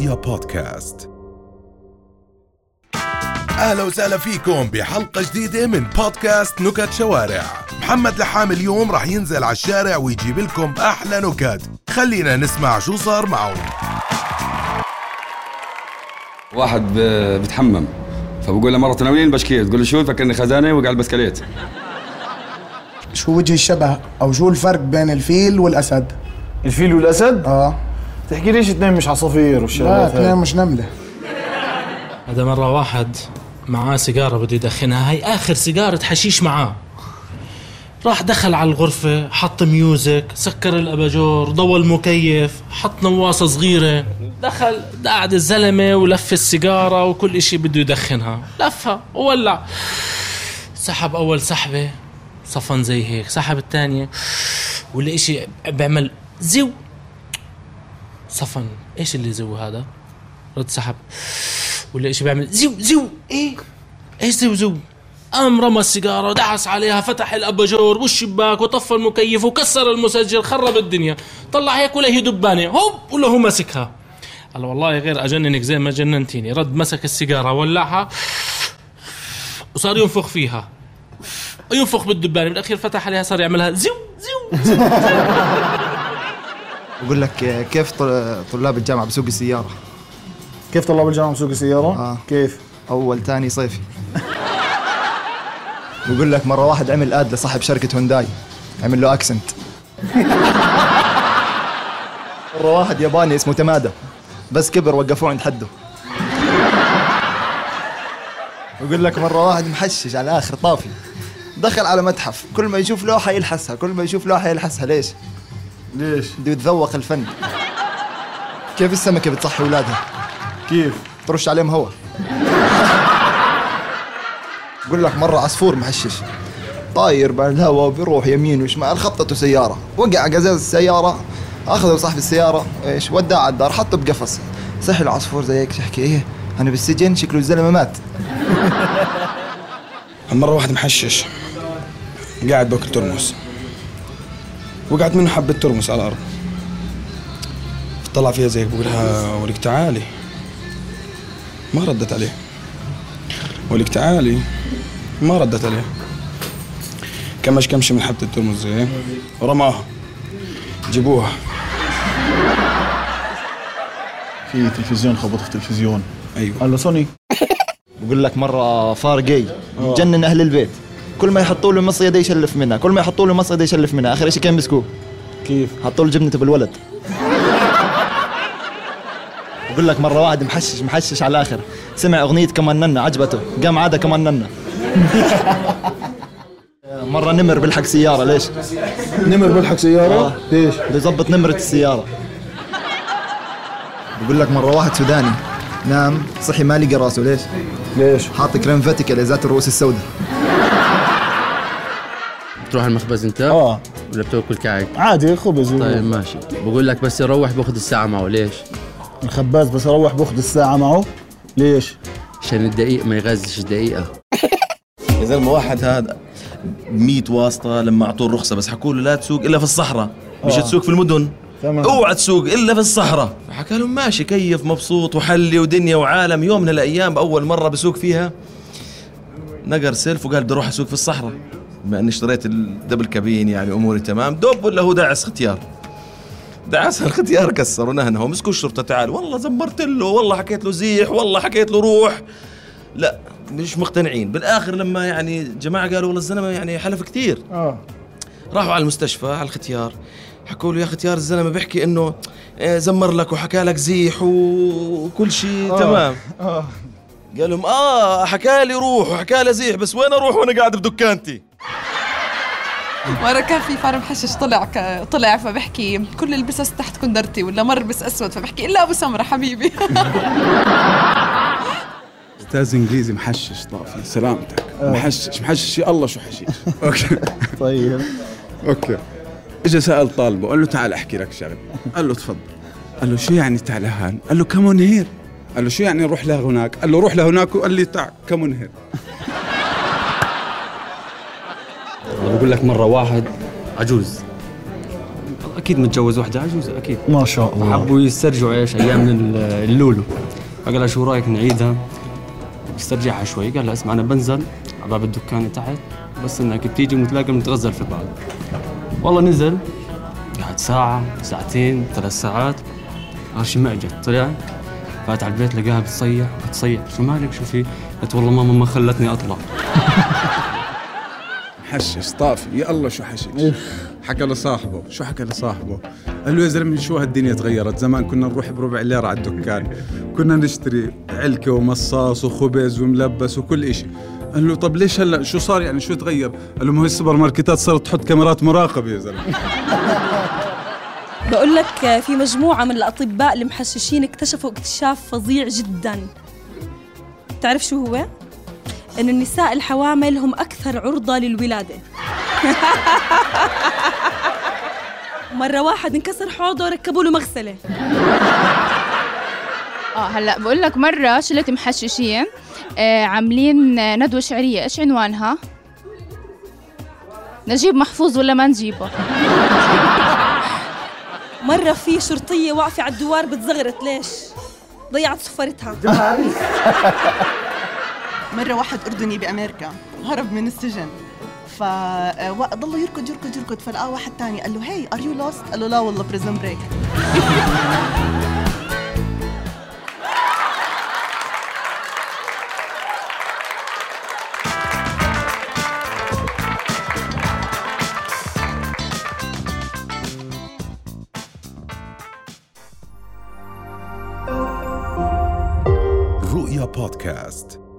رؤيا بودكاست. أهلا وسهلا فيكم بحلقة جديدة من بودكاست نكت شوارع. محمد لحام اليوم راح ينزل على الشارع ويجيب لكم أحلى نكت. خلينا نسمع شو صار معه واحد بتحمم. فبقول له مرة ناولين بشكيت تقول له شو فكرني خزانة وقع البسكليت شو وجه الشبه أو شو الفرق بين الفيل والأسد؟ الفيل والأسد؟ آه. تحكي ليش اثنين مش عصافير لا والشغلات اثنين هاي؟ مش نملة. هذا مرة واحد معاه سيجارة بده يدخنها. هاي آخر سيجارة حشيش معاه. راح دخل على الغرفة حط music سكر الأباجور ضوى المكيف حط نواصة صغيرة. دخل قعد الزلمة ولف السيجارة وكل إشي بده يدخنها. لفها وولع. سحب أول سحبة صفن زي هيك. سحب الثانية والاشي بيعمل زو صفن. إيش اللي زو هذا؟ رد سحب. ولا شيء بيعمل؟ زو زو إيه؟ إيش زو زو قام رمى السيجارة ودعس عليها فتح الأباجور والشباك وطفى المكيف وكسر المسجل خرب الدنيا. طلع هيك ولا هي دبانة. هوب ولا هو مسكها. قال والله غير أجننك زي ما جننتيني. رد مسك السيجارة ولعها. وصار ينفخ فيها. ينفخ بالدبانة. بالأخير فتح عليها صار يعملها. زو زو بقول لك كيف طل- طلاب الجامعة بسوق السيارة كيف طلاب الجامعة مسوق السيارة؟ آه. كيف؟ أول تاني صيفي بقول لك مرة واحد عمل آد لصاحب شركة هونداي عمل له أكسنت مرة واحد ياباني اسمه تمادى بس كبر وقفوه عند حده بقول لك مرة واحد محشش على آخر طافي دخل على متحف كل ما يشوف لوحة يلحسها كل ما يشوف لوحة يلحسها ليش؟ ليش؟ بده يتذوق الفن. كيف السمكة بتصحي أولادها؟ كيف؟ ترش عليهم هوا. بقول لك مرة عصفور محشش. طاير بالهواء وبيروح يمين وشمال. خبطته سيارة. وقع قزاز السيارة. أخذه صاحب السيارة. إيش؟ وداه على الدار. حطه بقفص. صحي العصفور زي هيك يحكي إيه؟ أنا بالسجن شكله الزلمة مات. مرة واحد محشش قاعد بأكل ترمس. وقعت منه حبة ترمس على الأرض. طلع فيها زيك بقولها ولك تعالي. ما ردت عليه. ولك تعالي. ما ردت عليه. كمش كمشة من حبة الترمس زي ورماها جيبوها. في تلفزيون خبط في تلفزيون. أيوه. قال له سوني. بقول لك مرة فار جاي. مجنن أهل البيت. كل ما يحطوا له مصيدة يشلف منها كل ما يحطوا له مصيدة يشلف منها آخر شيء كان مسكوه كيف؟ حطوا له جبنته بالولد بقول لك مرة واحد محشش محشش على الآخر سمع أغنية كمان ننا عجبته قام عادة كمان ننا مرة نمر بلحق سيارة ليش؟ نمر بلحق سيارة؟ آه. ليش؟ بده يظبط نمرة السيارة بقول لك مرة واحد سوداني نام صحي ما لقى راسه ليش؟ ليش؟ حاط كريم فاتيكا لذات الرؤوس السوداء تروح المخبز انت؟ آه. ولا بتاكل كعك؟ عادي خبز. طيب ماشي. بقول لك بس يروح بأخذ الساعة معه ليش؟ الخباز بس أروح بأخذ الساعة معه. ليش؟ عشان الدقيق ما يغزش دقيقة. يا زلمة واحد هذا 100 واسطة لما أعطوه الرخصة بس حكوا له لا تسوق إلا في الصحراء. مش آه. تسوق في المدن. تمام. أوعى تسوق إلا في الصحراء. فحكى لهم ماشي كيف مبسوط وحلي ودنيا وعالم. يوم من الأيام بأول مرة بسوق فيها نقر سيلف وقال بدي أروح أسوق في الصحراء. بما أني اشتريت الدبل كابين يعني أموري تمام. دوب ولا هو داعس ختيار دعس الختيار كسر ونهنه مسكوا الشرطه تعال. والله زمرت له. والله حكيت له زيح. والله حكيت له روح. لا مش مقتنعين. بالآخر لما يعني جماعة قالوا والله الزلمة يعني حلف كثير آه. راحوا على المستشفى على الختيار حكوا له يا ختيار الزلمة بيحكي إنه آه، زمر لك وحكى لك زيح وكل شيء آه. تمام. آه. قال لهم آه حكى لي روح وحكى لي زيح بس وين أروح وأنا قاعد بدكانتي مرة كان في فار محشش طلع ك... طلع فبحكي كل البسس تحت كندرتي ولا مر بس أسود فبحكي إلا أبو سمرة حبيبي. أستاذ إنجليزي محشش طافي سلامتك. محشش محشش يا الله شو حشيش. Okay. طيب. أوكي. اجى سأل طالبه قال له تعال أحكي لك شغلة. قال له تفضل. قال له شو يعني تعال هان؟ قال له come on here قال له شو يعني نروح لهناك؟ قال له روح لهناك وقال لي تعال come on here بقول لك مرة واحد عجوز. أكيد متجوز وحدة عجوزه أكيد. ما شاء الله. حبوا يسترجعوا إيش؟ أيام ال- اللولو. فقال لها شو رأيك نعيدها؟ استرجعها شوي. قال لها اسمع أنا بنزل على باب الدكان تحت بس إنك بتيجي ونتلاقى بنتغزل في بعض. والله نزل قعد ساعة ساعتين ثلاث ساعات. شي ما إجت؟ طلع فات على البيت لقاها بتصيح بتصيح. شو مالك؟ شو في؟ قلت والله ماما ما خلتني أطلع. محشش طافي. يا الله شو حشش. حكى لصاحبه. شو حكى لصاحبه؟ قال له يا زلمة شو هالدنيا تغيرت؟ زمان كنا نروح بربع ليرة على الدكان. كنا نشتري علكة ومصاص وخبز وملبس وكل إشي. قال له طب ليش هلا؟ شو صار يعني؟ شو تغير؟ قال له ما هو السوبر ماركتات صارت تحط كاميرات مراقبة يا زلمة. بقول لك في مجموعة من الأطباء المحششين اكتشفوا اكتشاف فظيع جدا. تعرف شو هو؟ إن النساء الحوامل هم أكثر عرضة للولادة. مرة واحد انكسر حوضه وركبوا له مغسلة. آه هلأ بقول لك مرة شله محششين آه عاملين ندوة شعرية. إيش عنوانها؟ نجيب محفوظ ولا ما نجيبه؟ مرة في شرطية واقفة على الدوار بتزغرت ليش؟ ضيعت صفرتها مرة واحد أردني بأمريكا هرب من السجن. فضل يركض يركض يركض. فلقاه واحد تاني قال له hey are you lost قال له لا والله Prison Break رؤيا بودكاست